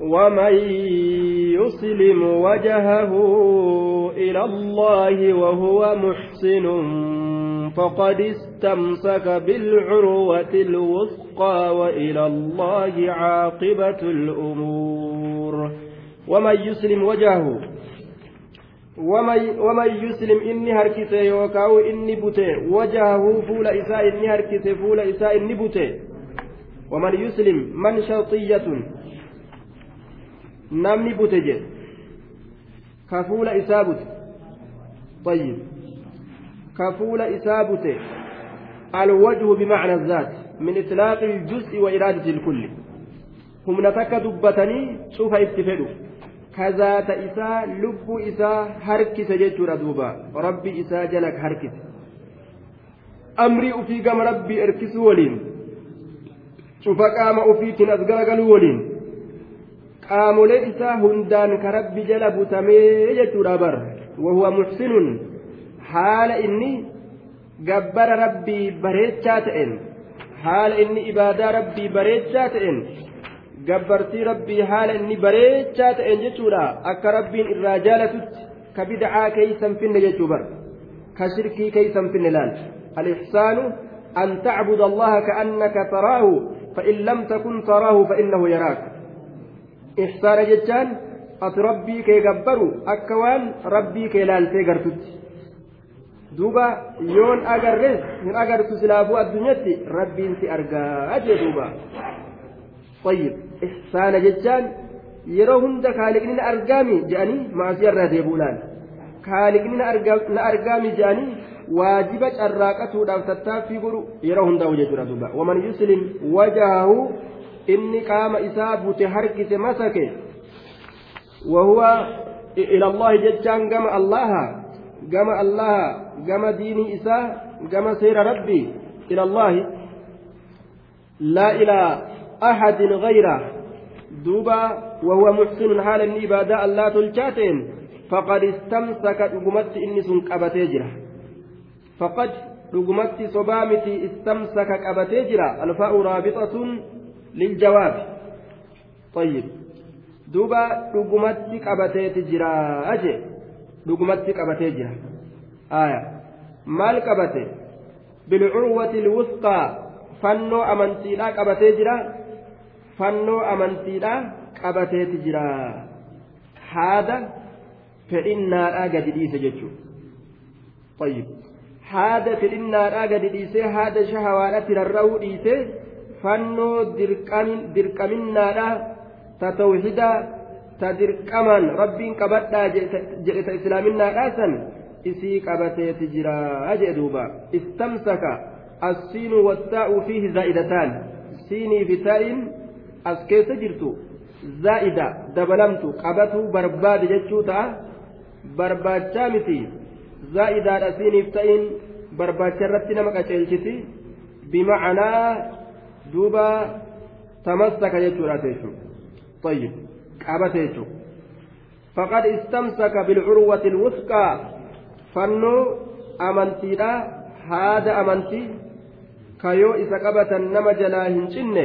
ومن يسلم وجهه إلى الله وهو محسن فقد استمسك بالعروة الوثقى وإلى الله عاقبة الأمور ومن يسلم وجهه ومن يسلم إني هركسه يوكاو إني بوتي وجهه فول إساء إني هركسه فول إساء إني بوتي ومن يسلم من شرطية namni bute jedhe ka fuula isaa bute. طيب كفول إسابته الوجه بمعنى الذات من إطلاق الجزء وإرادة الكل هم نتك دبتني شوف اتفدوا كذات إساء لب إساء هركس جيتشورا دوبا ربي إساء جلك هركس أمري أفي قام ربي إركس ولين شوف قام أفيك أزقلقل ولين qaamolee isaa hundaan ka rabbi jala butamee jechuudha bar wahuwa muxsinun haala inni gabbara rabbii bareechaa ta'een haala inni ibaadaa rabbii bareechaa ta'een gabbartii rabbii haala inni bareechaa ta'een jechuudha akka rabbiin irraa jaalatutti ka bid'aa keeysan finne jechuu bar ka shirkii keeysan finne laal الإحسان أن تعبد الله كأنك تراه فإن لم تكن تراه فإنه يراك ihsaana jechaan ati rabbii kee gabbaru akka waan rabbii kee laaltee gartutti duuba yoon agarres hin agartu silaafuu addunyatti rabbiin si argaa jee duuba طيب إحسان جتان yeroo hunda kaaliqni na argaami jedhanii maasii irraa deebuudhaan kaaliqni na argaami jedhanii waajiba carraaqatuudhaaf tattaaffii godhu yeroo hundaa jechuudha duuba waman yuslim wajahahu inni qaama isaa bute harkise masake wahuwa ila allahi jechaan gama allaha gama allaha gama diinii isaa gama seera rabbii ila allahi laa ilaa ahadin gayra duuba wahuwa muxsinun haala inni ibaadaa allaa tolchaateen faqad istamsaka dhugumatti inni sun qabatee jira faqad dhugumatti sobaa miti istamsaka qabatee jira alfaa'u raabixatun للجواب طيب دوبا dhugumatti qabateeti jira aje dhugumatti qabatee jira aya maal qabate bilcurwati lwusqaa fannoo amantiidha qabatee jira fannoo amantiidha qabateeti jira haada fedhinnaadha gadi dhiise jechuu طيب haada fedhinnaadha gadi dhiise haada shahawaadha tirarra'uu dhiise fannoo dirqaminnaadha ta tawhida ta dirqaman rabbiin qabadhaa jedhe ta islaaminaadhaa san isii qabateeti jira jee duuba istamsaka assiinu wattaa'u fiihi zaa'idataan siinii fi taa'in as keessa jirtu zaa'ida dabalamtu qabatuu barbaade jechuu ta'a barbaachaa miti zaa'idaadha siiniif ta'in barbaacha irratti nama qaceelchiti bimacnaa tamassaka jechuudha jechuudha طيب istamsaka bilcurwati lwusqaa fannoo amantiidha haada amantii kayoo isa qabatan nama jalaa hin cinne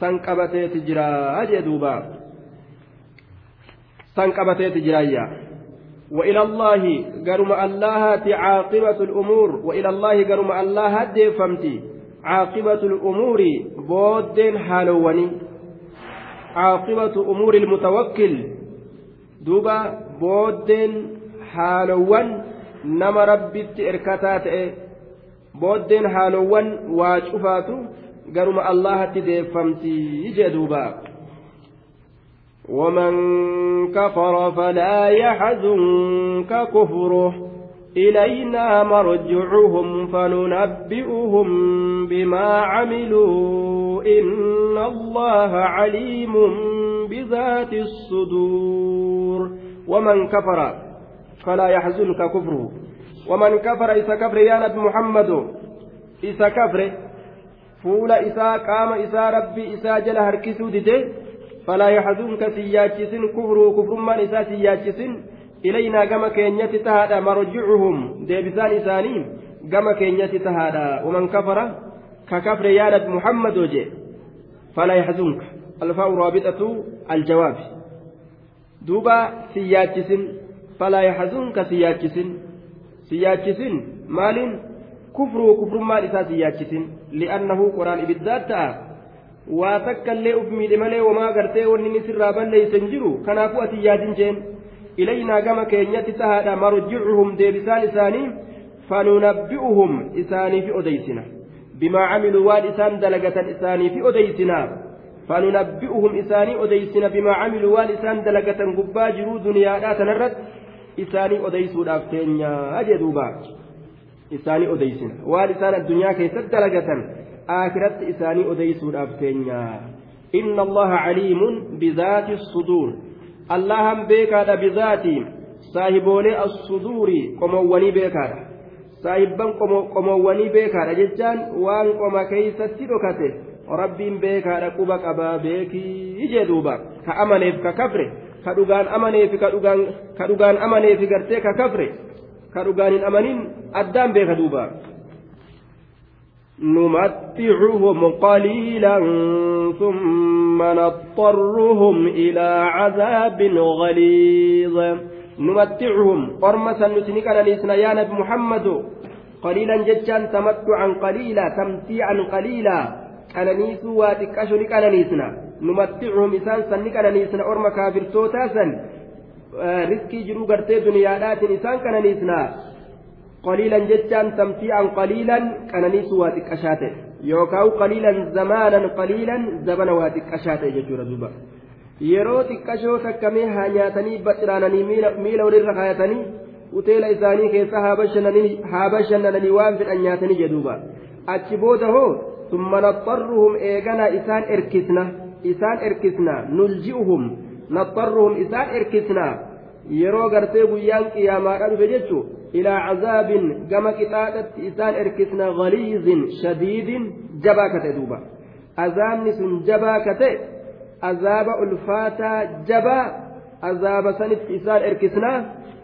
san qabateeti jira jee duuba san qabateeti jiraayya وإلى الله قرم الله عاقبة الأمور وإلى الله قرم الله ديفمتي عاقبة الأمور بودين حالواني. عاقبة أمور المتوكل دوبا بودين حالوان. نما ربت إركاتات بودين حالوان واجفاتو. قرم الله تدفمتي يجي دوبا. ومن كفر فلا يحزنك كفره. إلينا مرجعهم فننبئهم بما عملوا. إن الله عليم بذات الصدور. ومن كفر فلا يحزنك كفره. ومن كفر إذا كفر يا نبي محمد. إذا كفر. فول إذا قام إذا ربي إذا جل هركسو فلا يحزنك سياجسن كفره. كفر من إذا ilayna gama keenyatti tahaadha marjicuhum deebisaan isaanii gama keenyatti tahaadha waman kafara ka kafre yaadad muhammadoo jee falaa yaxzunka alfaa'u raabixatu aljawaabi duuba siyaachisin falaa yaxzunka siyaachisin siyaachisin maaliin kufruu kufrummaan isaa siyaachisin li'annahu qoraan ibiddaat ta'a waa takka illee uf miidhe malee wamaa gartee wanni isirraa balleeysan jiru kanaafuu ati yaadin jeen ilaynaa gama keenyatti tahaadha marjicuhum deebisaan isaanii fanunabbi'uhum isaaniifi odeysina bimaa camiluu waan isaan dalagatan isaaniifi odeysina fanunabbi'uhum isaanii odeysina bimaa camiluu waan isaan dalagatan gubbaa jiruu duniyaadhaa tanarratti isaanii odeysuudhaaf teenyaa jedhuuba isaanii odeysina waan isaan addunyaa keessatti dalagatan aakiratti isaanii odeysuudhaaf teenya inna allaha caliimun bidaati suduur allahan beekaadha bidaati saahiboolee assuduuri qomowwanii beekaadha saahibban qomowwanii beekaadha jechaan waan qoma keeysatti dhokate rabbiin beekaadha quba qabaa beekii jedhuuba ka amaneef ka kafre ka dhugaan amaneefi ka dhugaan amaneefi gartee ka kafre ka dhugaan hin amanin addaan beeka duuba نمتعهم قليلا ثم نضطرهم إلى عذاب غليظ. نمتعهم. قرمسا نسنك نسنا يا نبي محمد. قليلا ججان تمتعا قليلا تمتيعا قليلا. قنانيس واتكاشو نكنانيسنا نمتعهم إسان سن نكنانيسنا أرما كافر توتاسا رزقي جرو قرتي دنيا إسان كنانيسنا قليلا جتان تمتيعا قليلا كانني سواتك أشاته يوكاو قليلا زمانا قليلا زمن واتك أشاته ججورة دوبا baxiraananii miila walirra kaayatanii uteela isaanii keessa haa bashannananii waan fedhan nyaatanii jedhuuba achi booda hoo summa naxxarruhum eeganaa isaan erkisna isaan erkisna nulji'uhum naxxarruhum isaan erkisna yeroo gartee guyyaan qiyaamaadha dhufe jechuun gama qixaaxatti isaan erkisna galiizin shadiidin jabaa kate duuba azaabni sun jabaa kate azaaba ulfaataa jabaa azaaba sanitti isaan erkisna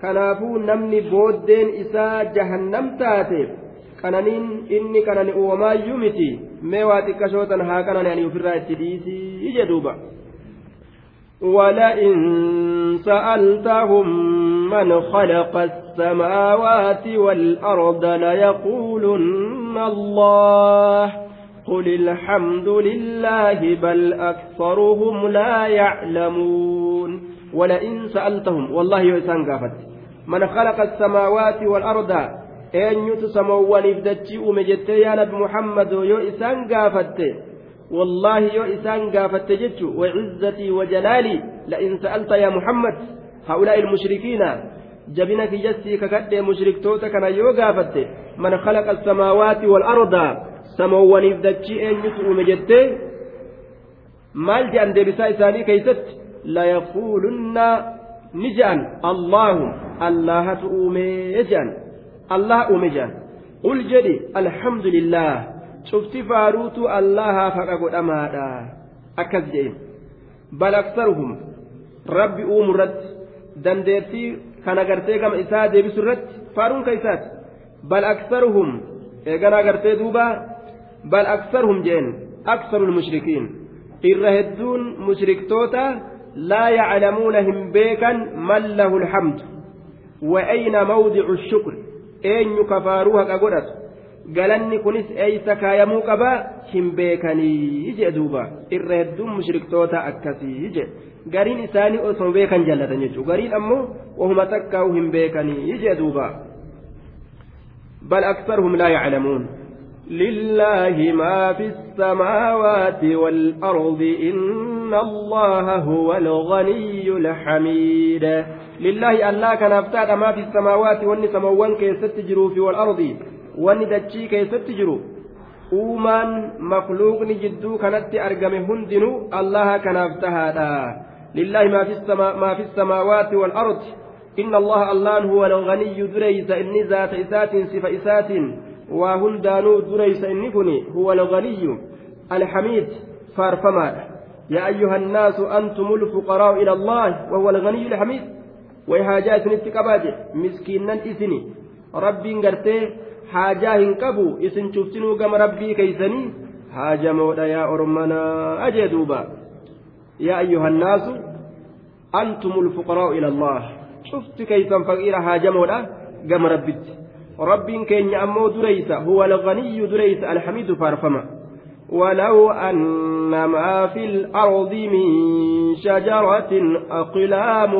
kanaafuu namni booddeen isaa jahannam taate qananiin inni qanani uumamaayyuu miti mee waa xiqqashootan haa qanani ani ofirraa itti dhiisii jedhuuba. ولئن سألتهم من خلق السماوات والأرض ليقولن الله قل الحمد لله بل أكثرهم لا يعلمون. ولئن سألتهم والله يسان من خلق السماوات والأرض أن يتسموا ونفدتي أمجت يا نبي محمد يسان والله يو إسان قافت وعزتي وجلالي لئن سألت يا محمد هؤلاء المشركين جبنا في جسي ككد مشرك توتا كان يو قافت من خلق السماوات والأرض سمواني فدتشي أن maal jedhan deebisaa isaanii keeysatti layaquulunna ni jedhan allahu allahatu uumee jedhan allah uume jedhan qul jedhi alhamdulillah cufti faaruutu allahaaf haqa godhamaadha akkas jedhe bal rabbi uumu irratti dandeettii kan agartee gama isaa deebisu irratti faaruun ka isaati bal aksaruhum eegana agartee duuba bal aksaruhum jeen aksaru lmushrikiin irra hedduun mushriktoota laa yaclamuuna hin beekan man lahu lhamdu wa ayna mawdicu shukr eenyu kafaaruu haqa godhatu galanni kunis eeysa kaayamuu qaba hin beekanii jee duuba irra hedduun mushriktoota akkasii jee gariin isaanii osoo beekan jallatan jechuudha gariin ammoo wahuma takkaa'u hin beekanii jee duuba bal aksaruhum laa yaclamuun لله ما في السماوات والأرض إن الله هو الغني الحميد لله الله كان أفتاد ما في السماوات والنسموان كي ستجروا في والأرض wanni dachii keessatti jiru uumaan makluuqni jidduu kanatti argame hundinuu allaha kanaaf tahaadha. Lillahi maa fi samaawaati والأرض إن الله الله هو الغني دريس إني ذات إسات صف إسات وهندانو دريس إني كني هو الغني الحميد فارفما يا أيها الناس أنتم الفقراء إلى الله وهو الغني الحميد وإهاجات نتكباج مسكينا إثني ربي قرتي haajaa hin qabu isin cuftinuu gama rabbii keeysanii haajamoodha yaa ormanaa ajee duuba yaa ayyuhannaasu antumul fuqaraa'u ila allah cufti keeysan faqiira haajamoodha gama rabbitti rabbiin keenya ammoo dureysa huwa alganiyyu dureysa alhamidu faarfama ولو أن ما في الأرض من شجرة أقلام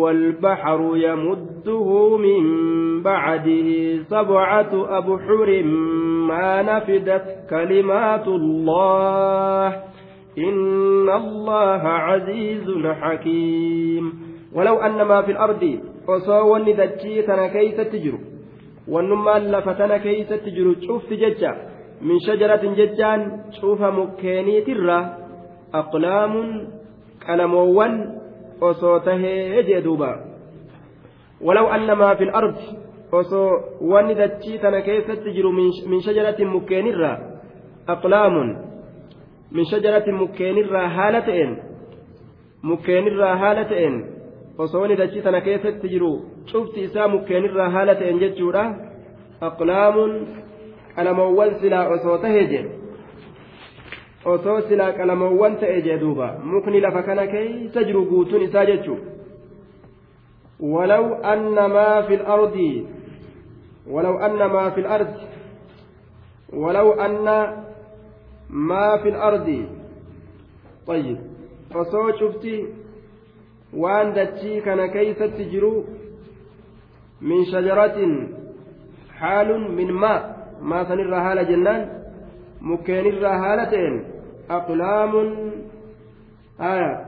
والبحر يمده من بعده سبعة أبحر ما نفدت كلمات الله إن الله عزيز حكيم. ولو أن ما في الأرض osoo wanni dachii tana keeysatti jiru wannummaan lafa tana keeysatti jiru qalamoowwan osoo tahee jee duuba walaw anna maa fi lardi osoo wanni dachii tana keessatti jiru min shajaratin mukkeenirraa aqlaamun min shajaratin mukkeenirraa haala ta'een mukkeenirraa haala ta'een osoo wanni dachii tana keessatti jiru cufti isaa mukkeenirraa haala ta'een jechuudha aqlaamun qalamoowwan silaa osoo tahee jedhe osoo silaa qalamoowwan ta'e jee duuba mukni lafa kana keeysa jiru guutuun isaa jechuudha ولو أن ما في الأرض ولو أن ما في الأرض ولو أن ما في الأرض طيب فصو شفتي وان دتشي كان كيف تجرو من شجرة حال من ماء ما سنر هالة جنان مكين الرهالتين أقلام آية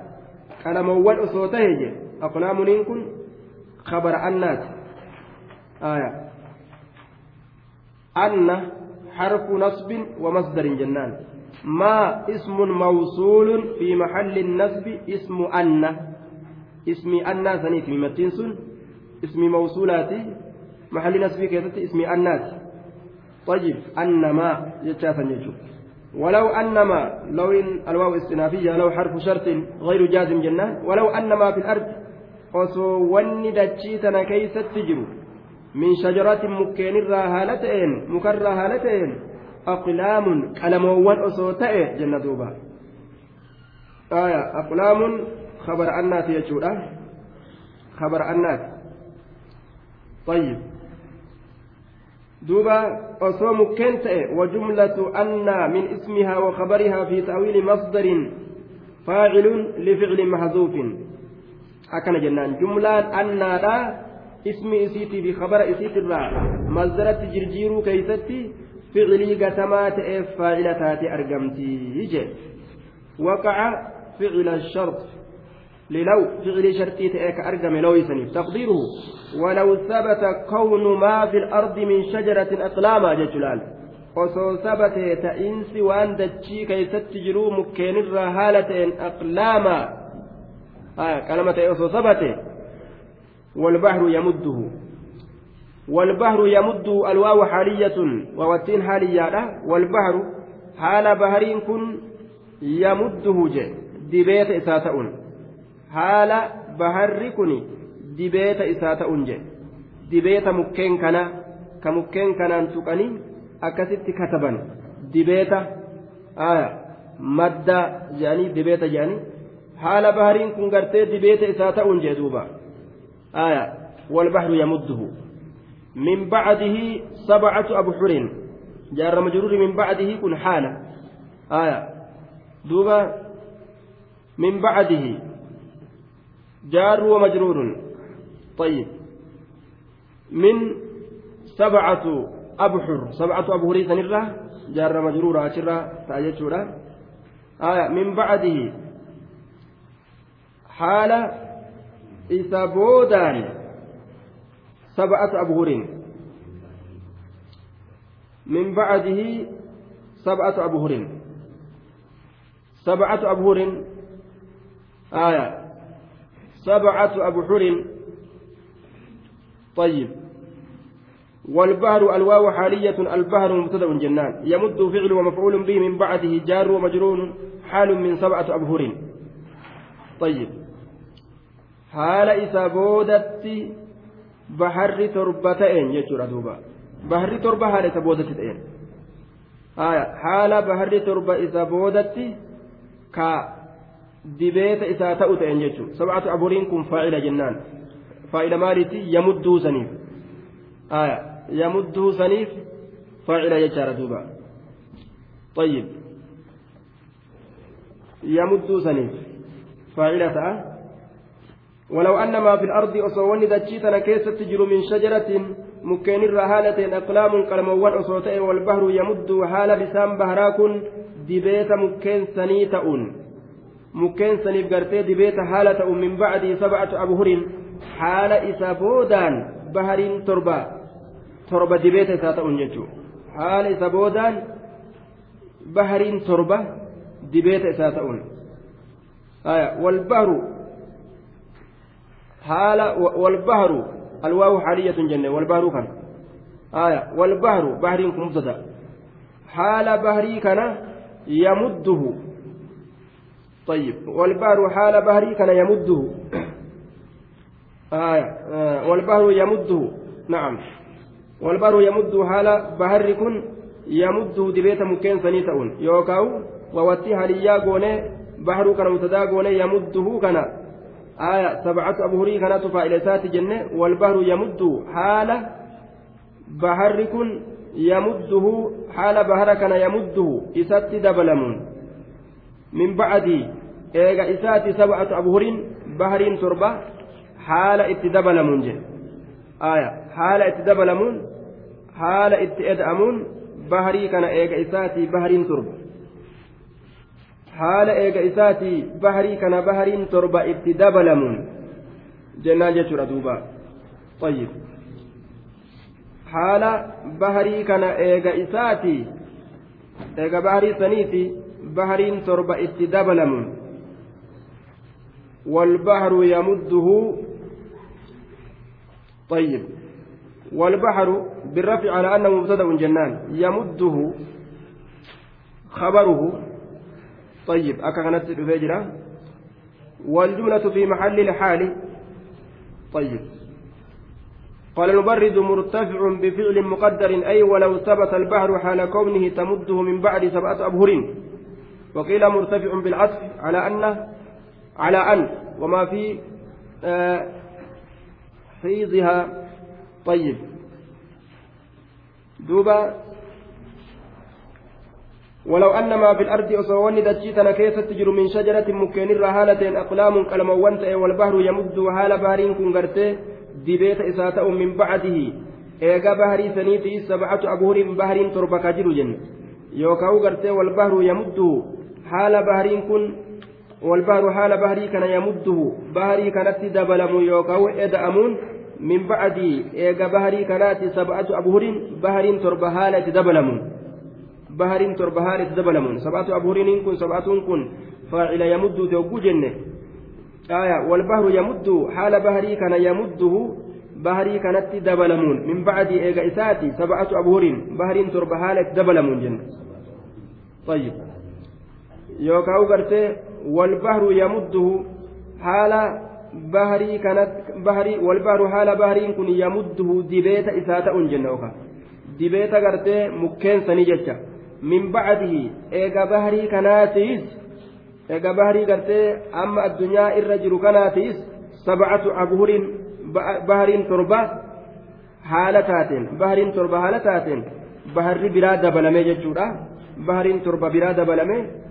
قلموان أصوته أقلام نينكن خبر أنات آية أن حرف نصب ومصدر جنان ما اسم موصول في محل النصب اسم أن اسم أن سنيت ممتنسن اسم موصولات محل نصب كيست اسم أنات طيب أنما يتشافن يجو ولو أنما لو إن الواو استنافية لو حرف شرط غير جازم جنان ولو أنما في الأرض jiru min shajaratin mukkeenirraa haala ta'een mukarraa haala ta'een aqlaamun qalamoowwan osoo ta'e jenna duuba aya aqlaamun khabara annaati jechuudha khabara annaati طيب دوبا أصو مكين وجملة أن من اسمها وخبرها في تأويل مصدر فاعل لفعل محذوف jumlaan annaadha ismi isiitii fi kabara isiitirraa masdaratti jirjiiruu keeysatti ficilii gatamaa ta'eef faa'ila taate argamtii jee waqaca ficila shart للو فعل شرطي تأك أرقم لويسني تقديره ولو ثبت كون ما في الأرض من شجرة أقلاما جلال osoo sabate ta'insi waan dachii keeysatti jiruu mukkeenirraa haala ta'een aqlaamaa qalama ta'e sabate والبحر يمده. والبحر يمده الواو حالية ووتين حالية والبحر حال بهرين كن يمده جي. دبيت إساتؤن حال بهر كن دبيت إساتؤن جي دبيت مكين كنا كمكين كنا تقني أكست كتبا دبيت آية مدى جاني دبيت جاني haala bahariin kun gartee dibeeta isaa ta'uun jee duuba aya والبحر يمده من بعده سبعة أبحر جار مجرور من بعده كن حالة آية دوبا من بعده جار ومجرور طيب من سبعة أبحر سبعة أبحر سنرة جار مجرور أشرة تأجج آية من بعده isa boodaan sab'atu abhurin min bacdihi sab'atu abhurin sab'atu abhurin aya sab'atu abhurin طيب والبهر الواو حالية البهر مبتدأ جنان يمد فعل ومفعول به من بعده جار ومجرور حال من سبعة أبهر طيب boodatti baharri torba ta'een jechuudha duuba baharri torba haala isa boodatti ta'een haala baharri torba isa boodatti ka dibeeta isaa ta'u ta'en jechuudha. Sabcatu aburiin kun faa'ila jennaan. Faa'ila maaliiti? Yamudduu saniif. Yamudduu saniif faa'ila jechaadha duuba. طيب يمد سنيف فاعلة ولو أن ما في الأرض أصواني دجيتنا كيست تجر من شجرة مكين الرهالة أقلام كلموان أصوتين والبحر يمد حال بسام بهراكن دبيت مكين سنيتأون مكين سنيف قرتي دبيت حالة من بعد سبعة أبهر حال إسابودان بهرين تربة. تربة دبيت ساتأون جتو حال إسابودان بهرين تربة دبيت ساتأون آية والبحر حال والبحر الواو حالية جنة. والبحر كان. آية والبحر بحر مبتدا حال بحري كان يمده. طيب والبحر حال بحري كان يمده. آية آه والبحر يمده. نعم. والبحر يمد حال بحر كن يمده دبيت مكين سنيتون يوكاو ووتي حاليا غوني بحر كان مبتدا غوني يمده كان. آية سبعة أبهري كانت فائلسات جنة. والبحر يمد حال بحر كن يمده حال بحر كان يمده. إسات دبلمون من بعد إيغا إسات سبعة أبهر بحر تربة حال اتدبلمون جن آية حال اتدبلمون حال اتئدأمون بحري كان إيغا إسات بحر تربة haala eega isaatii baharii kana bahariin torba itti dabalamuun jennaan jechuudha duuba طيب haala baharii kana eega isaatii eega baharii saniiti bahariin torba itti dabalamuun والبحر يمده. طيب. والبحر بالرفع على أنه مبتدأ جنان. يمده. خبره. طيب. أكا كانت الفجرة والجملة في محل الحال. طيب. قال المبرد مرتفع بفعل مقدر. أي ولو ثبت البحر حال كونه تمده من بعد سبعة أبهر. وقيل مرتفع بالعطف على أن على أن وما في آه حيضها. طيب. دوبا. ولو أن ما في الأرض أصوان دجيتنا كيف تجر من شجرة مكين رهالة أقلام كلموان والبحر يمد هال بارين كن غرتي دبيت إساتا من بعده. إيغا بحري سنيتي سبعة أبهر بحر تربك جر جن يوكاو غرتي والبحر يمد حال بحرين كن والبحر حال بحري كان يمده بحري كانت دبلم يوكاو إدأمون من بعد إيغا بحري كانت سبعة أبهر بحر تربة دبلمون bahariin torba haala itti dabalamuun sab'atu abhuriiniin kun sab'atuun kun faacila yamudduu teogguu jenne aya walbahru yamuddu haala baharii kana yamudduhu baharii kanatti dabalamuun min bacdii eega isaati sab'atu abhuriin bahariin torba haala itti dabalamuun jenne طيب yookaan gartee walbahru yamudduhu haala baharii kanatti baharii walbahru haala bahariin kun yamudduhu dibeeta isaa ta'uun jenna yookaan. Dibeeta gartee mukkeensanii jecha. Min bacdihi eega baharii kanaatiis eega baharii gartee amma addunyaa irra jiru kanaatiis sabcatu abhurin bahariin torba haala taateen bahariin torba haala taateen. Baharri biraa dabalame jechuudha. Bahariin torba biraa dabalame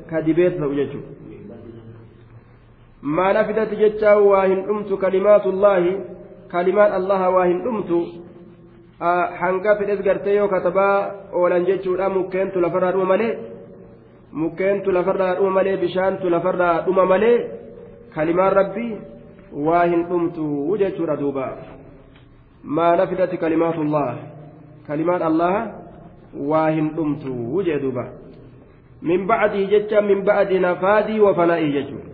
waa hin dhumtu kalimaatullaahi kalimaan allaha waa hin dhumtu hanga fedhes gartee yoo katabaa oolan jechuudha mukkeentu lafarraa dhuma malee mukkeentu lafarraa dhuma malee bishaantu lafarraa dhuma malee kalimaan rabbii waa hin dhumtu jechuudha duuba maa nafidati kalimaatullah kalimaan allaha waa hin dhumtu jee duuba min bacdii jecha min bacdi nafaadii wa fanaa'ii jechuudha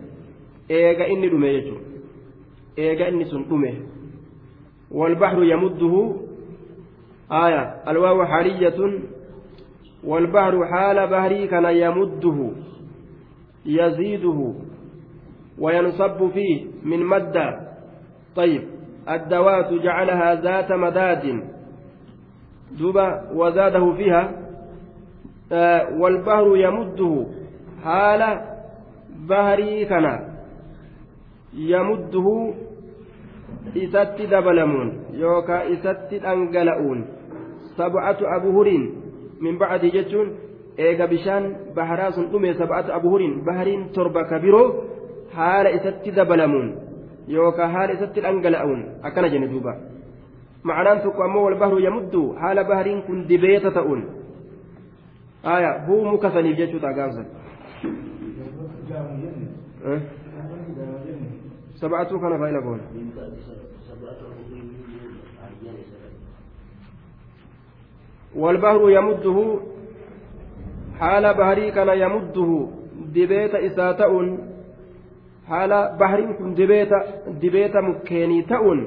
eega inni dhume jechuudha eega inni sun والبحر يمده آية الواو حالية والبحر حال بهري كان يمده يزيده وينصب فيه من مدة طيب الدوات جعلها ذات مداد دبا وزاده فيها آه والبحر يمده حال بهري isatti dhangala'uun sab'atu abuhuriin min bacdii jechuun eega bishaan baharaa sun dhume sab'atu abuhuriin bahariin torba ka biroo haala isatti dabalamuun yookaan haala isatti dhangala'uun akkana jenne duuba ma'anaan tokko ammoo wal bahru yamuddu haala bahariin kun dibeeta ta'uun aya huu muka saniif jechuudha gaafsan sab'atu kana faayila goona والبهر يمده حال بهري كان يمده دبيت إساتأ حال بهرين كن دبيت دبيت مكيني تأون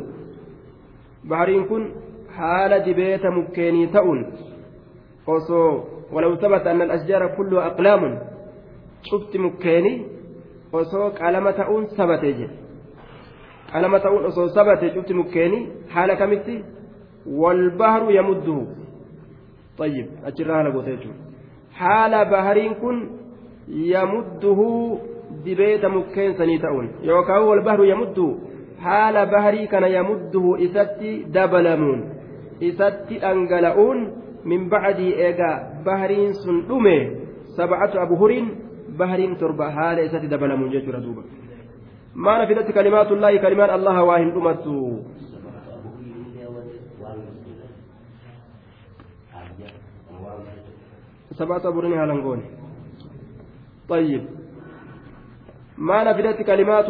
بهرين كن حال دبيت مكيني تأون ولو ثبت أن الأشجار كلها أقلام شفت مكيني osoo qalama ta'uun sabatee jedhe qalama ta'uun osoo sabatee cufti mukkeeni haala kamitti walbahru yamudduhu طيب أجرها على قوتيته حال بهرين كن يمده دبيت مكين سنيتون يوكا هو البحر يمده. حال بهري كان يمده إساتي دبلمون إساتي أنقلؤون من بعد إيجا بهرين سندومي سبعة أبهر بهرين تربة حال إساتي دبلمون جيتورا دوبا ما نفدت كلمات الله كلمات الله واهن أمتو سبعة أبرين هالنقون طيب ما نفدت كلمات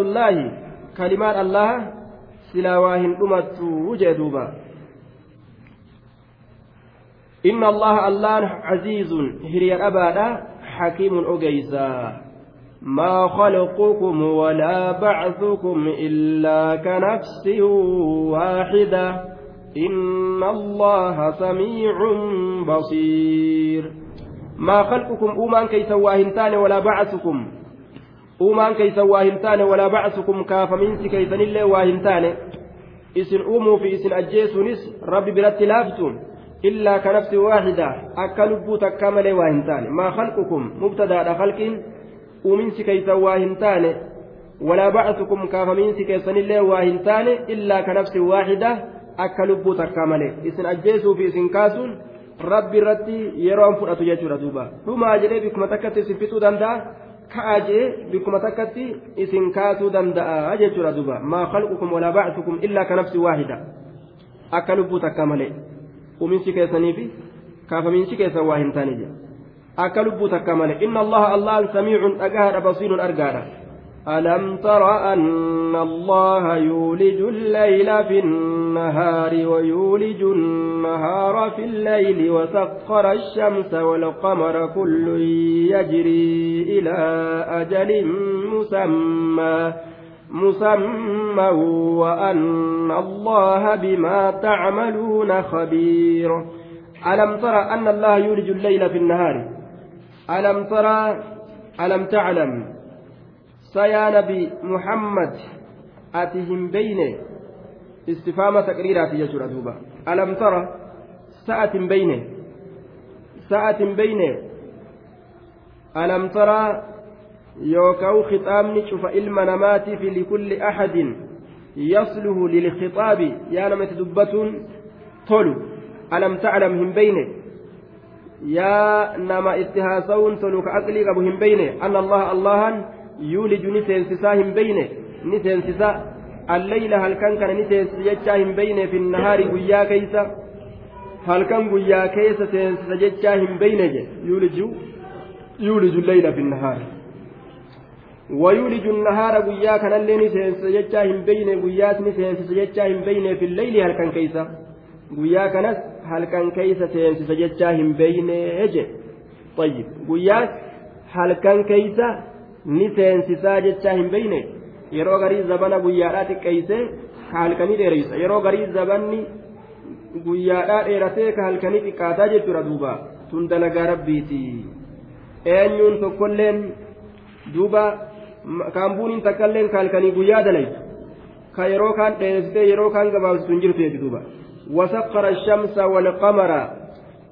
إن الله الله عزيز هريا أبادا حكيم أجيزا. ما خلقكم ولا بعثكم إلا كنفس واحدة. إن الله سميع بصير. ما خلقكم أومان كيس واهنتان ولا بعثكم. أومان كيس واهنتان ولا بعثكم كافمنس كيسن الله واهنتان إسن أوموا في إسن أجيسونس ربي برت لافتون إلا كنفس واحدة أكلبو تكامل واهنتان ما خلقكم مبتدا خلق أومنس كيس واهنتان ولا بعثكم كافمنس كيسن الله واهنتان إلا كنفس واحدة أكلبو تكامل إسن أجيسوا في إسن كاسون rabbi irratti yeroon fudhatu jechuudha duuba dhumaa jedhee bikkuma takkatti isin fixuu danda'a ka'aa jedhee bikkuma takkatti isin kaatuu danda'a jechuudha duuba maa khalqukum walaa ba'atukum illaa ka nafsi uminsi keessanii fi kaafamiinsi keessan waa hin taane jedha akka lubbuu takka malee inna allaha allahan samiicun dhagahaadha basiirun argaadha ألم تر أن الله يولج الليل في النهار ويولج النهار في الليل وسخر الشمس والقمر كل يجري إلى أجل مسمى مسمى وأن الله بما تعملون خبير. ألم تر أن الله يولج الليل في النهار؟ ألم ترى ألم تعلم سيا نبي محمد أتهم بين استفهام تقريرات يجر دوبا ألم ترى ساعة بين ساعة بين ألم ترى يوكاو خطامني شوف علم نماتي لكل أحد يصله للخطاب. يا نمت دبة تولو. ألم تعلم هم بينه؟ يا نما اتهاسون تولو كأقلي هم بينه. أن الله الله يولج نسينسسا هم بينه. نسينسسا الليل هل كان كان نسينسس جتشا هم بينه في النهار قيا كيسا؟ هل كان قيا كيسا سينسس جتشا هم بينه؟ يولج يولج الليل في النهار. ويولج النهار قيا كان اللي نسينسس جتشا هم بينه قيات نسينسس جتشا هم بينه في الليل هل كان كيسا قيا كانت هل كان كيسا سينسس جتشا هم بينه طيب قيات هل كان كيسا ni seensisaa jechaa hin beyne yeroo garii zabana guyyaadhaa xiqqeeyse ka halkanii dheereysa yeroo garii zabanni guyyaadhaa dheeratee ka halkanii xiqqaataa jechuudha duuba tun dalagaa rabbiiti eenyuun tokkolleen duuba kaambuuniin takkailleen ka halkanii guyyaa dalaytu ka yeroo kaan dheeressitee yeroo kaan gabaabsitu hin jirtu jechuudha duuba وسخر الشمس والقمر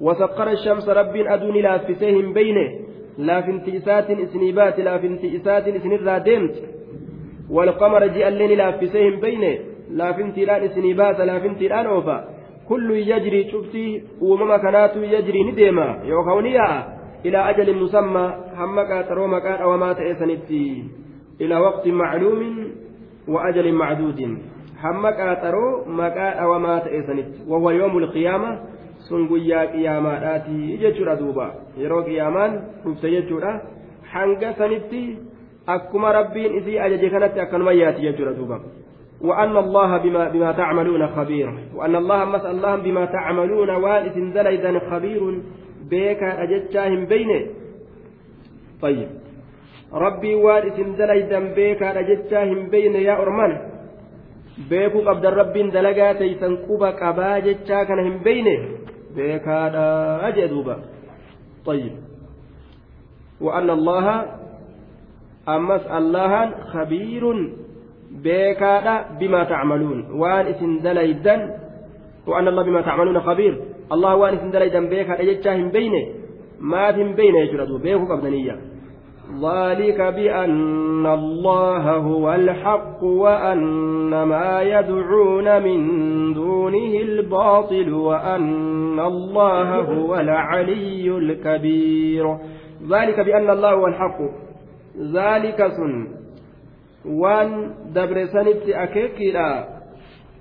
وسخر الشمس رب أدوني لا لaafinti isaatiin isinii baate laafinti isaatiin isinirraa deemti والقمر جاء اللين لافسهم بينه laafintiidhaan isinii baasa laafintiidhaan oofa kullu yajrii cuftii uumama kanaatu yajrii ni deema yookaan ni yaa'a musammaa hamma qaaxaroo maqaa dhawamaa ta'e sanitti ilaa waqti macluumin wa ajalin macduudin hamma qaaxaroo maqaa dhawamaa ta'e sanitti wahuwa yoomul qiyaama sun guyyaa qiyaamaadhaati jechuudha duuba yeroo qiyaamaan dhufte jechuudha hanga sanitti akkuma rabbiin isii ajaje kanatti akkanuma yaati jechuudha duuba. وأن الله بما, بما تعملون خبير وأن الله مسأل الله بما تعملون وائس إذا خبير بيك أجتشاهم بينه طيب ربي وارث دليدا بيك أجتشاهم بين يا أرمان beekuu qabdan rabbiin dalagaa taysan quba qabaa jechaa kana hin beyne beekaadha jee duuba طيب وأن الله أمس الله خبير beekaadha bimaa tacmaluun waan isin dalaydan وأن الله بما تعملون خبير وان اسم دليدا بيك أجتشا هم بينه. ما هم بينه يجردوا بيكو قبدنية ذلك بأن الله هو الحق وأن ما يدعون من دونه الباطل وأن الله هو العلي الكبير. ذلك بأن الله هو الحق. ذلك سن. waan dabre sanitti akeekiidha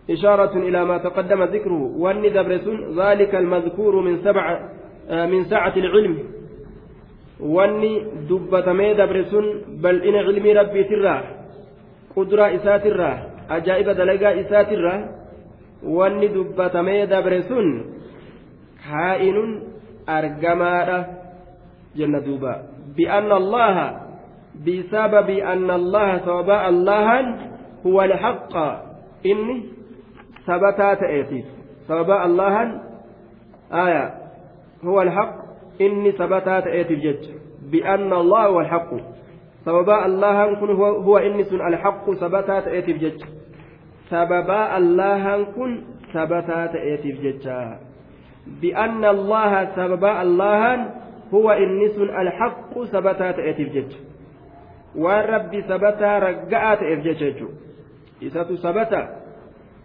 إشارة إلى ما تقدم ذكره وأن دبرسون ذلك المذكور من سبع من سعة العلم. وأن دبتمي دبرسون بل إن علم ربي ترى قدرة إسات أجائب دلقاء إسات الرا وأن دبتمي دبرسون كائن أرجمارة جنة دوبا بأن الله بسبب أن الله سبب الله هو الحق. إني إيتيس سبب الله آية. هو الحق. إني ثبتات إيتيس جج بأن الله هو الحق. سبب الله كن هو, هو إني سن الحق ثبتات إيتيس جج سبب الله كن ثبتات إيتيس جج بأن الله سبب الله هو إني سن الحق ثبتات إيتيس جج waan rabbi sabataa ragga'aa ta'eef jecha jechuudha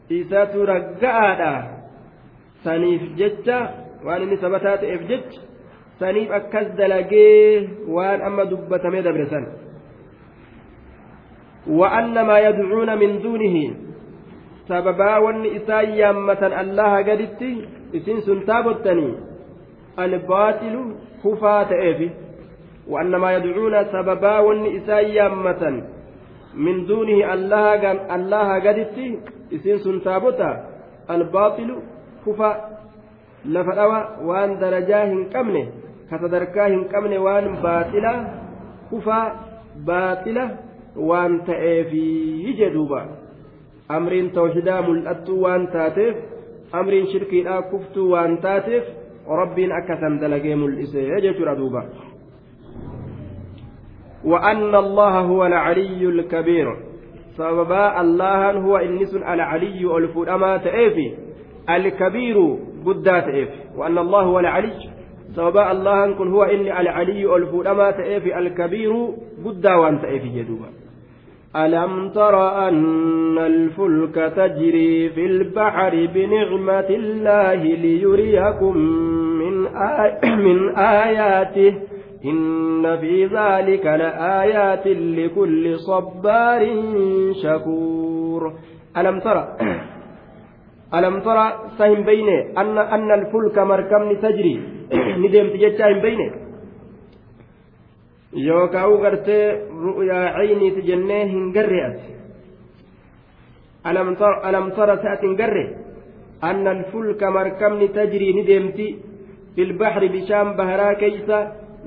isatu ragga'aadha. Saniif jecha waan inni sabataa ta'eef jecha saniif akkas dalagee waan amma dubbatamee dabre san wa'anna maa yadcuuna min duunihi. Sababaa wanni isaan yaammatan allaha gaditti isin sun taabottanii albaatilu kufaa ta'eefi. Wa'anna maa yadcuuna sababaa wanni isaan yaammatan من دونه الله الله قدت إسين سنتابتا الباطل كفا لفدوا وان درجاه كمنه كتدركاه كمنه وان باطلة كفا باطلة وان تأفي يجدوبا. أمرين توحيدا ملأت وان تاتف. أمرين شركي كفتو وان تاتف. ربين أكثم دلقي ملئسي يجد دوبا وأن الله هو العلي الكبير. سببا الله هو إنس العلي الفرما تأفي الكبير بدا تأفي وأن الله هو العلي. سببا الله كن هو إن العلي الفرما تأفي الكبير بدا وأن تأفي جدوبا ألم تر أن الفلك تجري في البحر بنعمة الله ليريكم من, آي من آياته؟ إن في ذلك لآيات لكل صبار شكور ألم ترى ألم ترى سهم بينه أن أن الفلك مركم تجري ندم تجتهم بينه yookaan gartee ru'yaa cayniiti jennee hin garre ati alam tara sa'atin garre anna alfulka markabni tajrii ni deemti filbaxri bishaan baharaa keeysa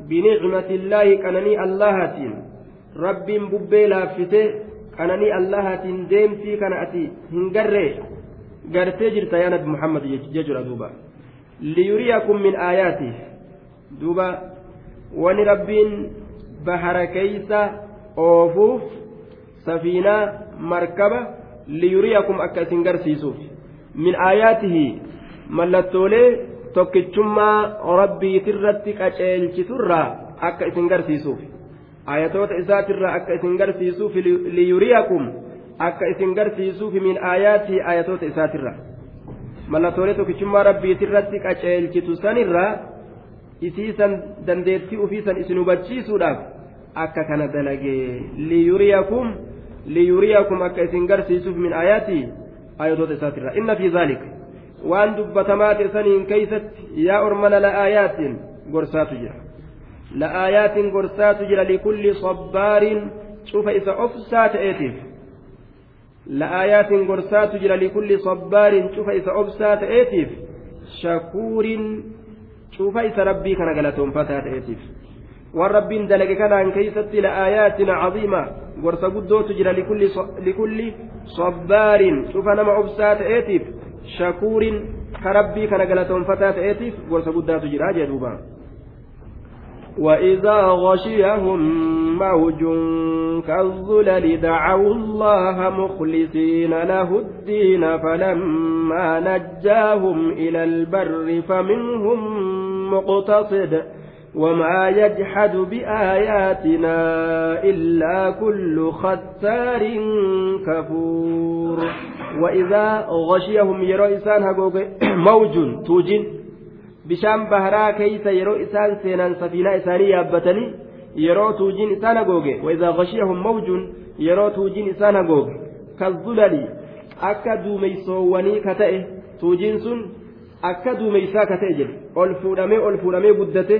بنعمة الله كنني اللهاتين. رب ببي لافته كنني اللهاتين ديمتي كنأتي هنقري. قرتي جرت يا نبي محمد يجر دوبا. ليريكم من آياته. دوبا. وني ربين بحر كيسة أوفوف سفينة مركبة ليريكم أكاسين قرسيسوف من آياته. ملتولي tokkichummaa rabbiitirratti qaceelchiturraa akka isin garsiisuuf ayatoota isaatirraa akka isin garsiisuuf liyuriyakum akka isin garsiisuuf min aayaatii ayatoota isaatirra mallattoolee tokkichummaa rabbiitirratti qaceelchitu sanirraa isiisan dandeettii ufiisan isin hubachiisuudhaaf akka kana dalagee liyuriyakum liyuriyakum akka isin garsiisuuf min aayaatii ayatoota isaatirra inna fi zaalik waan dubbatamaa ta'e saniin keeysatti yaa ormana la'aayaatiin gorsaatu jira la'aayaatiin gorsaatu jira likulli sabbaariin cufa isa obsaa ta'eetiif la'aayaatiin gorsaatu jira likulli sabbaariin cufa isa obsaa ta'eetiif shakuuriin cufa isa rabbii kana galatoonfataa ta'eetiif waan rabbiin dalage kanaan keeysatti la'aayaatin caziima gorsa guddootu jira likulli sabbaarin cufa nama obsaa ta'eetiif shakuurin ka rabbii kana galatoonfataa ta'eetiif gorsa guddaatu jira jee وإذا غشيهم موج كالظلل دعوا الله مخلصين له الدين فلما نجاهم إلى البر فمنهم مقتصد وما يجحد بآياتنا إلا كل ختار كفور وإذا غشيهم يرو إسان موج توجين بشام بهرا كيس يرو إسان سينان سفينة إساني يابتني يرو توجين إسان هقوقي وإذا غشيهم موج يرو توجين إسان هقوقي كالظلل أكا دوميسووني كتئه توجين سن akka duumeysaa ka ta'e jedhe ol fuudhamee ol fuudhamee guddate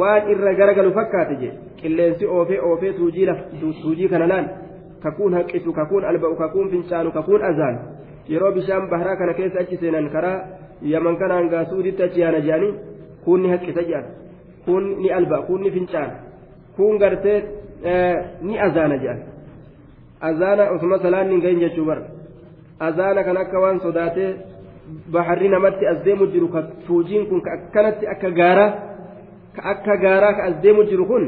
waan irra garagalu fakkaate jedhe qilleensi oofee oofee tuujii kana kakuun haqqisu kakuun alba'u kakuun fincaanu kakuun azaan yeroo bishaan baharaa kana keessa achi seenan karaa yaman kanaan gaasuuditti achi yaana jedhanii kuun ni haqqisa jedhan kuun ni alba'a kuun ni fincaana kuun gartee ni azaana jedhan azaana osuma salaan ni gahin jechuu bara. Azaana kan akka waan sodaatee baharri namatti as deemu jiru ka tuujiin kun ka akkanatti akka gaaraa ka akka gaaraa ka as deemu jiru kun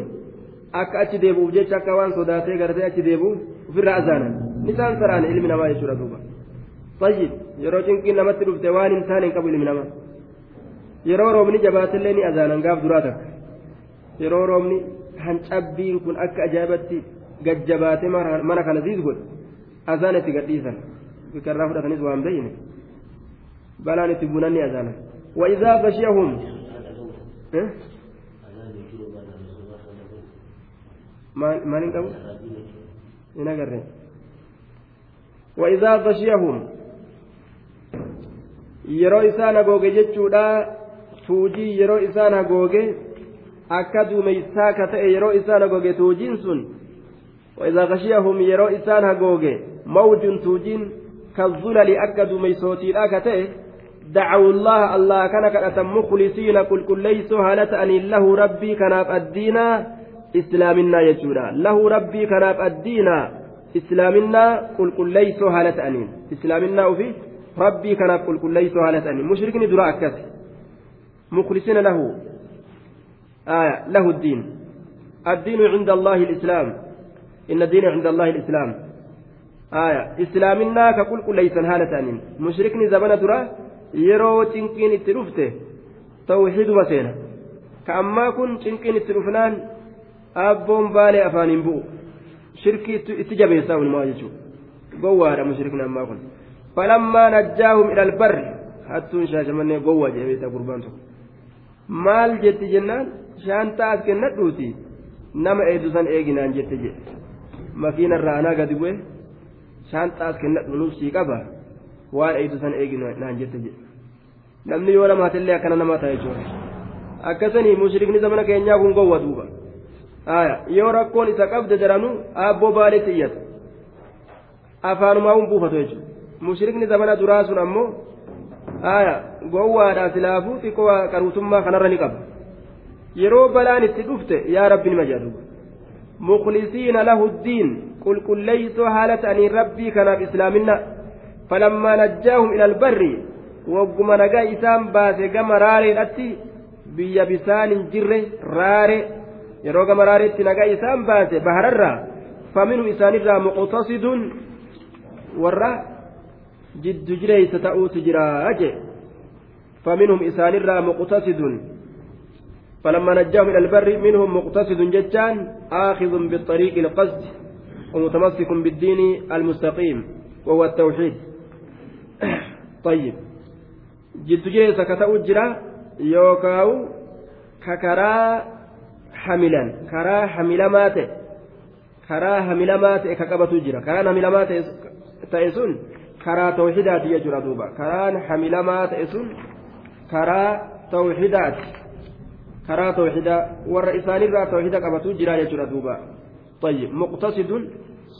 akka achi deebi'uuf jecha akka waan sodaatee gartee achi deebi'u ofirraa azaanan nisaan saraan ilmi namaa jechuudha duuba tayyib yeroo cinqiin namatti dhufte waan hin taane hin qabu ilmi namaa yeroo roobni jabaatillee ni azaanan gaaf duraa takka yeroo roobni hancabbiin kun akka ajaa'ibatti gajjabaatee mana kana ziis godhe azaan itti gadhiisan bikarraa fudhatanis waan beeyne balaan itti buunan ni azaanan وإذا غشيهم maaliin qabu hin agarre وإذا غشيهم yeroo isaan hagooge jechuudha tuujii yeroo isaan hagooge akka duumeysaa ka ta'e yeroo isaan hagooge tuujiin sun وإذا غشيهم yeroo isaan hagooge mawjun tuujiin كالظلل أكا duumeysootiidha ka ta'e دعوا الله الله كان كأتا مخلصين كل كل ليس هالة أن له ربي كناف الدين كناف الدين إسلامنا كل كل ليس هالة أنين إسلامنا وفي ربي كناف كل كل ليس هالة أنين مشركني دراء كث مخلصين له آية له الدين الدين عند الله الإسلام إن الدين عند الله الإسلام آية إسلامنا ككل كل ليس هالة أنين مشركني زمن itti dhufte tawxiiduma seena ka ammaa kun cinqiin itti dhufnaan abboon baalee afaaniin bu'u shirkii itti jabeessaa unumaa jechuudha gowwaadha mushrikni ammaa kun falammaa najjaahum ilal barri hattuun shaashamannee gowwaa jedhamee gurbaan tokko maal jetti jennaan shaantaa as kennadhuuti nama eeddusan eeginaan jette jedhe makiinarraa anaa gadi bu'e shaantaa as kennadhu nuuf sii qaba waan eeddusan eeginaan jette jedhe namni yoo namaatillee akkana namaa ta'a jechuudha akkasanii mushrikni zamana keenyaa kun gowwa duuba yoo rakkoon isa qabde daranuu aabboo baaleetti iyyata afaanumaa hun buufatu jechuudha mushrikni zamana duraa sun ammoo gowwaadhaa silaafuu xiqqoo qaruutummaa kanarra ni qaba yeroo balaan itti dhufte yaa rabbi nima jedha duuba مخلصين له الدين قل قل ليسوا حالة أن ربي كان بإسلامنا فلما نجاهم إلى البر wagguma nagaa isaan baase gama raareedhatti biyya bisaan hin jirre raare yeroo gama raareetti nagaa isaan baase bahararraa faminhu isaanirraa muqtasidun warra jiddu jireeysa ta'uutu jira jee faminhum isaanirraa muqtasidun فلما نجاهم إلى البر منهم مقتصد جتان آخذ بالطريق القصد ومتمسك بالدين المستقيم وهو التوحيد طيب جد جيسا كتأو جرا يوكاو ككرا حملا كرا حملا مات كرا حملا مات كقبتو جرا كرا حملا مات تأسون كرا توحيدات يجرى دوبا كرا حملا مات تأسون كرا توحيدات كرا توحيدا ور إسانيرا توحيدا قبتو جرا يجرى دوبا طيب مقتصد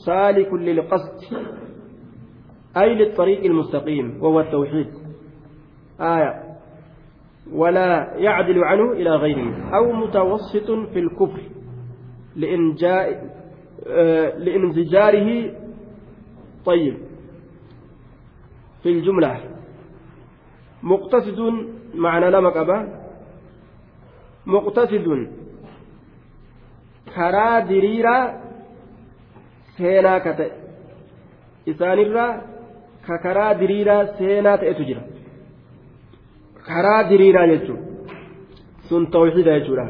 سالك للقصد أي للطريق المستقيم وهو التوحيد آية ولا يعدل عنه إلى غيره أو متوسط في الكفر لإنجاء آه لإنزجاره طيب في الجملة مقتصد معنى لمك أبا muqtasidun karaa diriiraa seenaa ka ta'e isaanirraa ka karaa diriiraa karaa diriiraa jechuun sun tawxiida jechuudha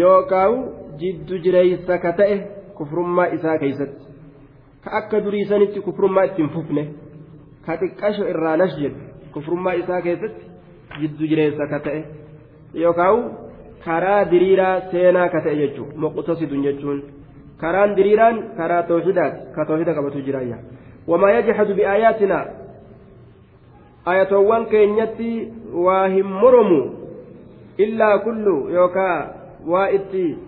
yookaan jiddu jireeysa ka ta'e kufrummaa isaa keessatti ka akka duriisanitti kufrummaa ittiin fufne ka xiqqasho irraa nash jedhu kufrummaa isaa keessatti jiddu jireessa ka ta'e yookaan karaa diriiraa seenaa ka ta'e jechuun muqtasidun jechuun karaan diriiraan karaa tawxidaati ka tawxida qabatu jiraayya wamaa yajhadu biaayaatinaa ayatoowwan keenyatti waa hin moromu illaa kullu yookaa waa itti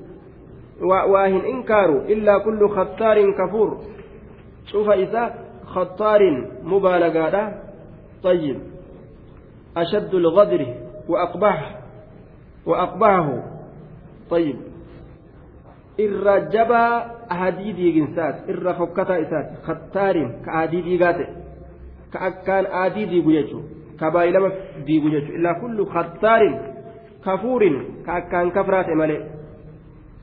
waa hin inkaaru illaa kullu khattaarin kafuur cufa isa khattaarin mubaalagaadha طيب أشد الغدر وأقبح وأقبحه طيب jabaa ahadii diiginsaati irra fokkataa isaati khattaarin ka aadii diigaate ka akkaan aadii diigu jechuudha ka baay'ilama diigu jechuudha illaa kullu khattaarin kafuurin ka akkaan kafraate malee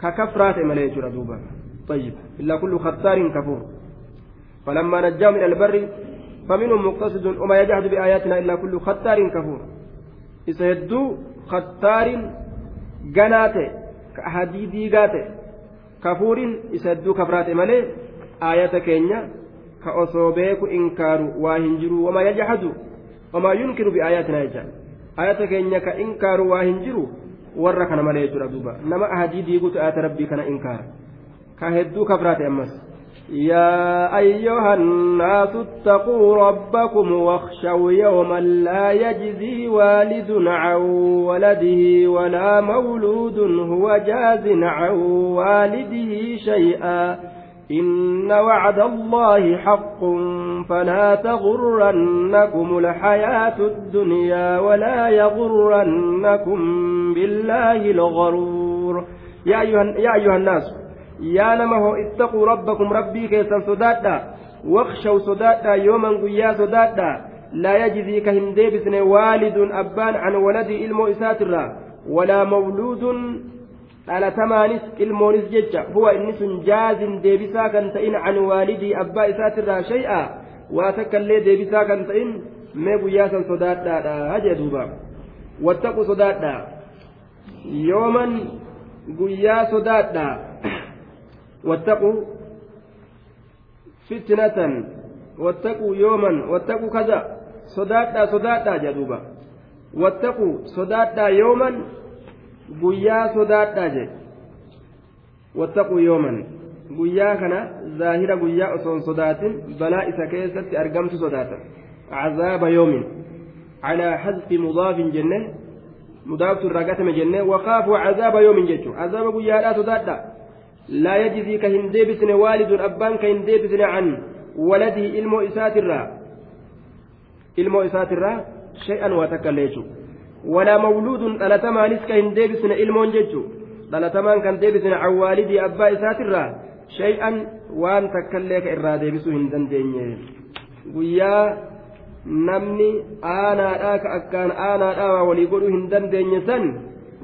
ka kafraate malee jechuudha duuba طيب إلا كل ختار كفور فلما نجاهم إلى البر فمنهم مقتصد وما يجحد بآياتنا إلا كل ختار كفور إسهدوا khattaarin ganaa ta'e ka ahadii diigaa ta'e kafuuriin isa hedduu kafraate malee aayata keenya ka osoo beeku inkaaru waa hin jiru wamaa yajhadu wamaa yunkiru biaayaatinaa jecha aayata keenya ka inkaaru waa hin jiru warra kana malee jechuudha duuba nama ahadii diigutu aayata rabbii kana inkaara ka hedduu kafraate ammas يا أيها الناس اتقوا ربكم واخشوا يوما لا يجزي والد عن ولده ولا مولود هو جاز عن والده شيئا إن وعد الله حق فلا تغرنكم الحياة الدنيا ولا يغرنكم بالله الغرور. يا أيها, يا أيها الناس يا لما هو اتقوا ربكم ربي كيسا سداتا واخشوا سداتا يوما قيا سداتا لا يجزي كهم ديبسن والد أبان عن ولدي المؤسات ولا مولود dhalatamaanis ilmoonis jecha huwa inni sun jaazin deebisaa kan ta'in can waalidii abbaa isaatirraa shay'a waa takka illee deebisaa kan ta'in mee guyyaa san sodaadhaadha jee duuba wattaqu sodaadha yooman guyyaa sodaadha واتقوا فتنة واتقوا يوما واتقوا كذا صداتا صداتا جدوبا واتقوا صداتا يوما guyyaa sodaadhaa je wattaquu yooman guyyaa kana zaahira guyyaa osoon sodaatin balaa isa keessatti argamtu sodaatan cazaaba yoomin calaa xadfi mudaafin jenne mudaaftu irraa gatame jenne wakaafuu cazaaba yoomin jechu cazaaba guyyaadhaa sodaadhaa لا يجزي كهن ديبسن والد أبان كهن ديبسن عن ولده إلمو إساترا إلمو إساترا شيئا وتكليشو ولا مولود دلتمان كهن ديبسن إلمون ججو دلتمان كان ديبسن عن والدي أبا إساترا شيئا وان تكليك إرا ديبسو هندن دينيه. guyyaa namni aanaadhaa ka akkaan aanaadhaa walii godhuu hin dandeenye san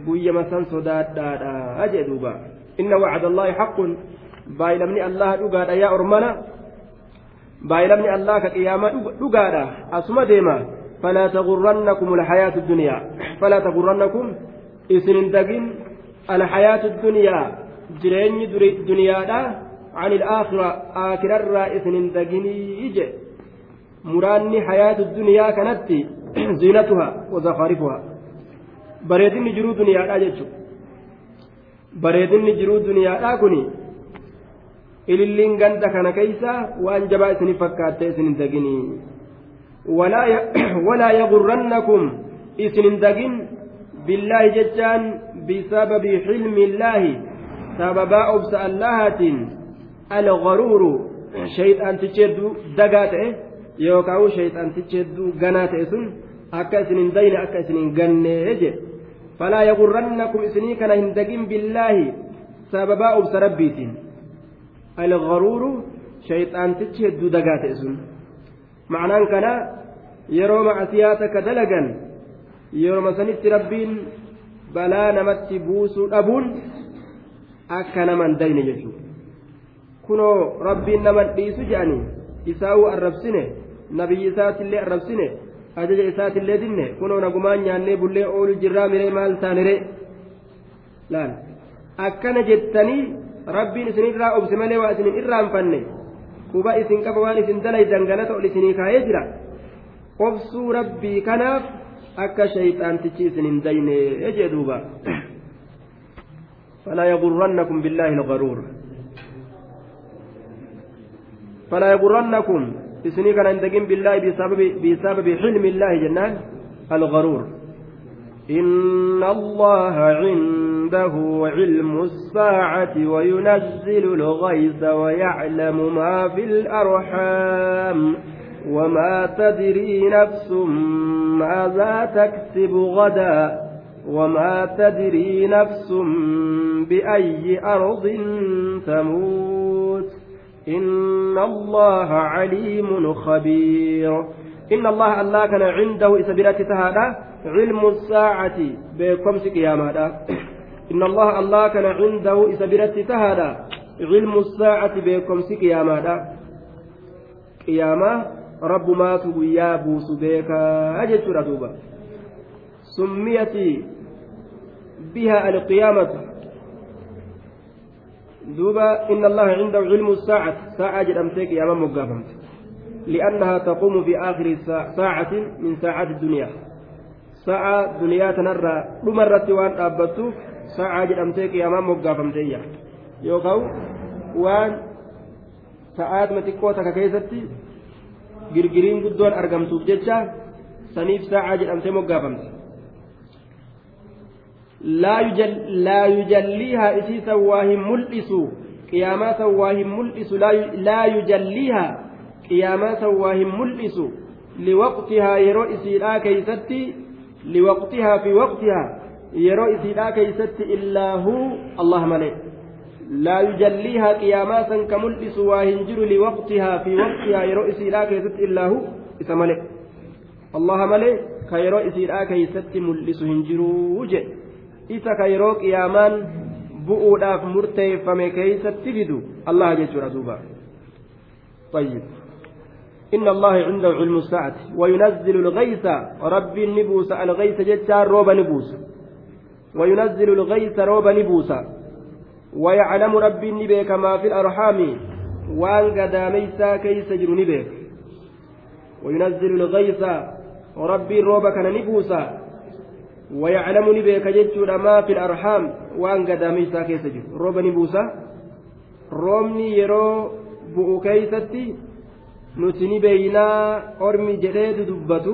guyyama san sodaadhaadha jee duuba إن وعد الله حق. بايلمني الله دغادا يا أرمنا. بايلمني الله كقيامة دغادا أسما ديما. فلا تغرنكم الحياة الدنيا فلا تغرنكم إسن دقين الحياة الدنيا جرين دنيا عن الآخرة آخر الرئيس دقني يجي مراني حياة الدنيا كانت زينتها وزخارفها bareedinni jiruu duniyaadha jechuudha bareedinni jiruu duniyaadhaa kuni ililliin ganda kana keeysa waan jabaa isinii fakkaattee isin hin daginii hin dagin billaahi jechaan bisababi xilmi illaahi sababaa obsa allahaatiin algaruuru shayxaantichi hedduu dagaa ta'e yookaan shayxaantichi hedduu ganaa ta'e sun akka isin hin dayne akka isin hin gannee jedhe falaa yagurrannakum isinii kana hin dagin billaahi sababaa obsa rabbiitiin algaruuru shayxaantichi hedduu dagaa ta'e sun ma'anaan kana yeroo macasiyaa takka dalagan yeroo sanitti rabbiin balaa namatti buusuu dhabuun akka naman dayne jechuudha kunoo rabbiin naman dhiisu jedhanii isaa'uu arrabsine nabiyyi isaatillee arrabsine ajaja isaatillee dinne kunoo nagumaan nyaannee bullee oolu jirraa miree maal taaniree laal. Akkana jettanii rabbiin isinirraa obse malee waa isinin irraanfanne quba isin qaba waan isin dalaydan ganata ol isinii kaayee jira obsuu rabbii kanaaf akka shayxaantichi isin hin dayne jee duuba. فلا يغرنكم بالله الغرور فلا يغرنكم إسني كان عندكم بالله بسبب بسبب حلم الله جنان الغرور إن الله عنده علم الساعة وينزل الغيث ويعلم ما في الأرحام وما تدري نفس ماذا تكسب غدا وما تدري نفس بأي أرض تموت. إن الله عليم خبير. إن الله الله كان عنده إسبرات تهادا علم الساعة بكمس قيامة إن الله الله كان عنده إسبرات تهادا علم الساعة بكمس قيامة قيامة رب ما تبيا بوس بيكا أجت ردوبا سميت بها القيامة. دوبا إن الله عنده علم الساعة. ساعة جرمتك يا مقافمت لأنها تقوم في آخر ساعة من ساعات الدنيا. ساعة دنيا تنرى. لمرة وان أبتوف ساعة جرمتك يا من مقافمت يوكاو وان ساعات متكوتا كيستي girgiriin guddoon argamtuuf jecha saniif saacaa jedhamtee moggaafamte laa yujalliihaa isiisan waa hin mul'isu qiyaamaa san waa hin mul'isu laa yujalliihaa qiyaamaa san waa hin mul'isu liwaqtihaa yeroo isiidhaa keeysatti liwaqtihaa fi waqtihaa yeroo isiidhaa keeysatti illaa huu allah malee لا يجليها قيامات كملئس واهنجر لوقتها في وقتها يرو إسيرا كيست إلا هو إسمالي الله ملي كيرو إسيرا كيست ملئس هنجرو وجه. إسا كيرو قيامان بؤوداف مرتيفم كيست تجدو الله جيشور دوبا. طيب. إن الله عنده علم الساعة وينزل الغيث. رب النبوس الغيث جتار روب نبوس. وينزل الغيث روب نبوس. ويعلم ربي نبيك ما في الأرحام. وان قداميسا كيس جر نبيك. وينزل الغيث. ربي روبك نبوسا. ويعلم نبيك جتشور ما في الأرحام. وان قداميسا كيس جر روب نبوسا. رومني يرو بؤو كيستي. nuti ni beeynaa ormi jedhee dubbatu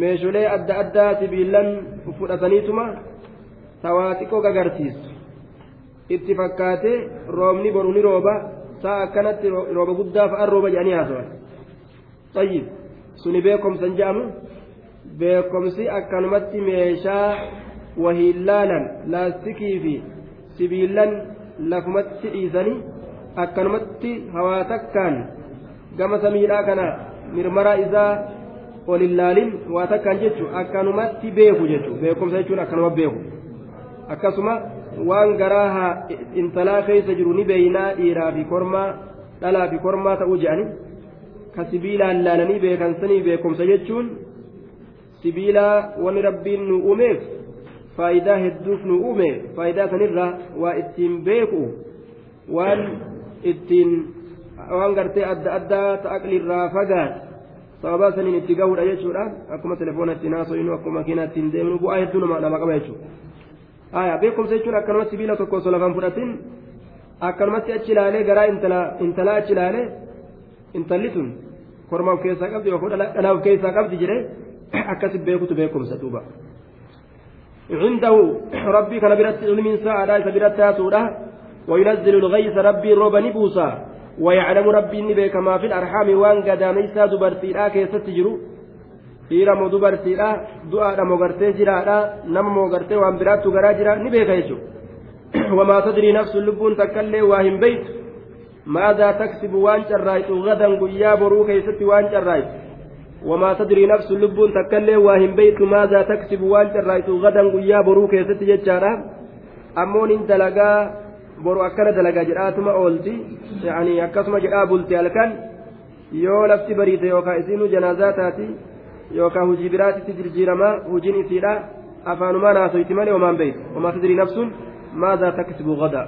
meesholee adda addaa sibiilan fudhataniituma tawaa xiqqoo gagarsiisu itti fakkaatee roobni boru ni rooba saa akkanatti rooba guddaa fa'aan rooba jedhanii haasawan tayyib suni beekomsan jedhamu. Beekomsi akkanumatti meeshaa wahiillaalan laastikii fi sibiilan lafumatti dhiisanii akkanumatti hawaa takkaan gama samiidhaa kana mirmaraa isaa ol illaalin waa takkaan jechuun akkanumatti beeku jechuun beekumsa jechuun akkanuma beeku. Akkasuma waan garaa intalaa keessa jiru ni beeynaa dhiiraa fi kormaa dhalaa fi kormaa ta'uu jedhani ka sibiilaan laalanii beekansanii beekumsa jechuun sibiilaa wanni rabbiin nu uumeef faayidaa hedduuf nu uume faayidaa sanirraa waa ittiin beeku waan ittiin waan gartee adda addaa ta'aqlirraa fagaat sababaa saniin itti gahuudha jechuudha akkuma telefoona ittiin haasoyinu akkuma makiinaa ittiin deemnu bu'aa hedduu nama qaba jechuudha. Aya beekumsa jechuun akkanumatti sibiila tokko osoo lafan fudhatin akkanumatti achi ilaalee garaa intalaa achi ilaalee intalli tun korma of keessaa qabdi yookaan dhalaa of keessaa qabdi jedhee akkasi beekutu beekumsa duuba. عنده ربي كان برت علم ساعة برت سورة وينزل الغيث ربي روب نبوسا ويعلم ربي نبي كما في الأرحام وان قداميسا دبرتي لا كيست تجرو dhiira moo dubartiidha du'aadha moo gartee jiraadha nama moo gartee waan biraattu garaa jira ni beeka jechuudha wamaa tadrii nafsun lubbuun takkaillee waa hin beeytu maadaa taksibu waan carraayitu gadan guyyaa boruu keessatti waan carraayitu wamaa tadrii nafsun lubbuun takkaillee waa hin beeytu maadaa taksibu waan carraayitu gadan guyyaa boruu keessatti jechaadha ammoon hin dalagaa boru akkana dalagaa jedhaatuma oolti akkasuma jedhaa bulti halkan yoo lafti bariite yookaan isiinuu janaazaa taati yookaan hojii biraatitti jirjiiramaa hojiin isiidha afaanumaan haasoyti malee homaan beeytu wamaa tadrii nafsun maadaa taksibu gadaa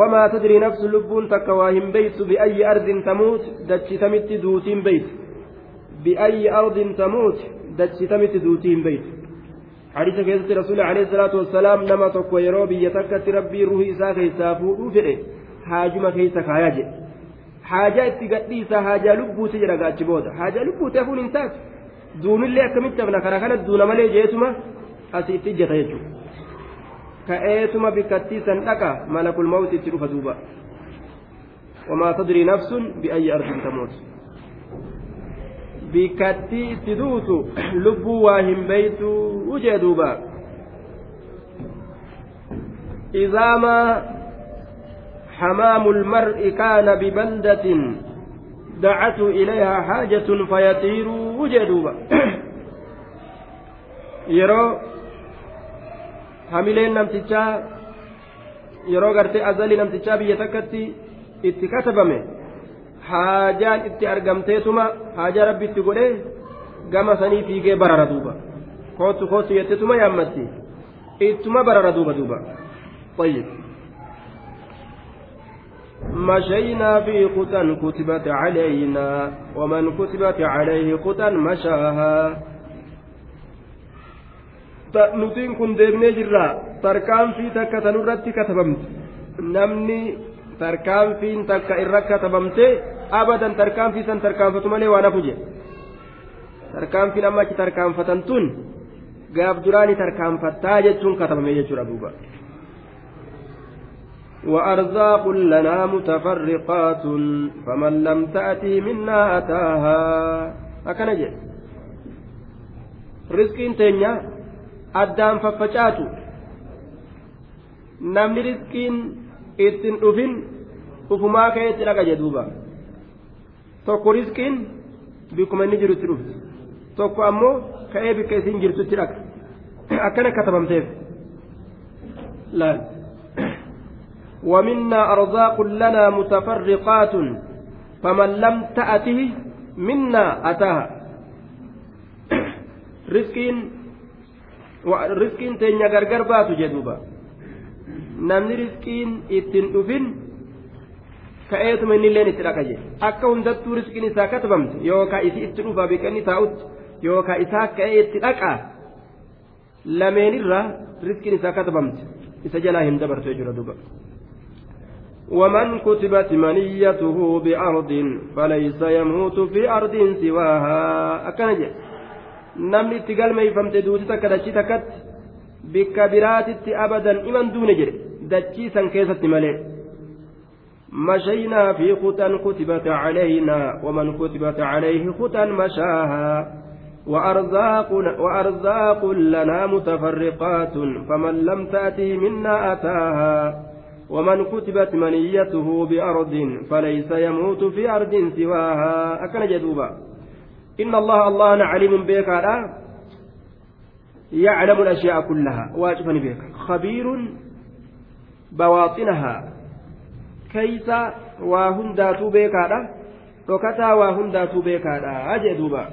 wamaa tadrii nafsun lubbuun takka waa hin beeytu biayyi ardin tamuut dachitamitti duutiin beeytu biayyi ardin tamuut dachitamitti duutii hin beeytu حديث كيسة رسول عليه الصلاة والسلام نما تقوى يرو بيتكت ربي روحي إساء كيسا فوضو فئه حاجم كيسا كاياجي حاجة اتقديسا حاجة لبو سجرة قاتش بودا حاجة لبو تفون انتاج duunillee akkamitti hafna karaa kana duuna malee jeetuma asii itti ijjata jechuudha ka'eetuma bikkattii san dhaqa malakul mawti itti dhufa duuba wamaa tadrii nafsun bi'ayyi ardin tamuut bikkattii itti duutu lubbuu waa hin beeytu ujee duuba ما حمام المرء كان ببلدة دعته إليها حاجة فيطير وجدوبا hamileen namtichaa yeroo gartee azalii namtichaa biyya takkatti itti katabame haajaan itti argamteetuma haajaa rabbi itti godhee gama sanii fiigee barara duuba kootu kootu jettetuma yaammatti ittuma barara duuba duuba طيب مشينا في خطى كتبت علينا ومن كتبت عليه خطى مشاها nutiin kun deemnee jirra tarkaanfii takka tanurratti katabamte namni tarkaanfiin takka irra katabamte abadan tarkaanfii san tarkaanfatu malee waan hafu jedhe tarkaanfiin amma achi tarkaanfatan tun gaaf duraani tarkaanfattaa jechuun katabame jechuudha duuba. وأرزاق لنا متفرقات فمن لم تأتي منا أتاها أكن جد رزقين تنيا أدام ففجاتو namni riskiin ittiin dhufin ufumaa ka'eetti dhaqa jedhuuba tokko riskiin bikkuma inni jirutti dhufti tokko ammoo ka'ee bikka isiin jirtutti dhaqa akkana katabamteef laal ومنا أرزاق لنا متفرقات فمن لم تأته منا أتاها رزقين رزقين تنيا غرغر باتو جدوبا namni riskiin ittiin dhufin ka'eetuma inni illeen itti dhaqa jedhe akka hundattuu riskiin isaa katabamte yookaan isi itti dhufa biqilni taa'utti yookaan isaa ka'ee itti dhaqa lameenirraa riskiin isaa katabamte isa jalaa hin dabartu jechuudha duuba. ومن كتبت منيته بأرض فليس يموت في أرض سواها. أكنج نمني اتقال ما يفهمت دوتي تكدتشي تكت. بكبرات أبدا. إمن دون جري. دتشي سنكيسة ملئ مشينا في خطى كتبت علينا. ومن كتبت عليه خطى مشاها. وأرزاق, وأرزاق لنا متفرقات. فمن لم تأتي منا أتاها. ومن كتبت منيته بأرض فليس يموت في أرض سواها. أكن جدوبا. إن الله الله عليم بك يعلم الأشياء كلها. واجبا بك. خبير بواطنها. كيس وهندات بك ركتا وهندات بك أجدوبا.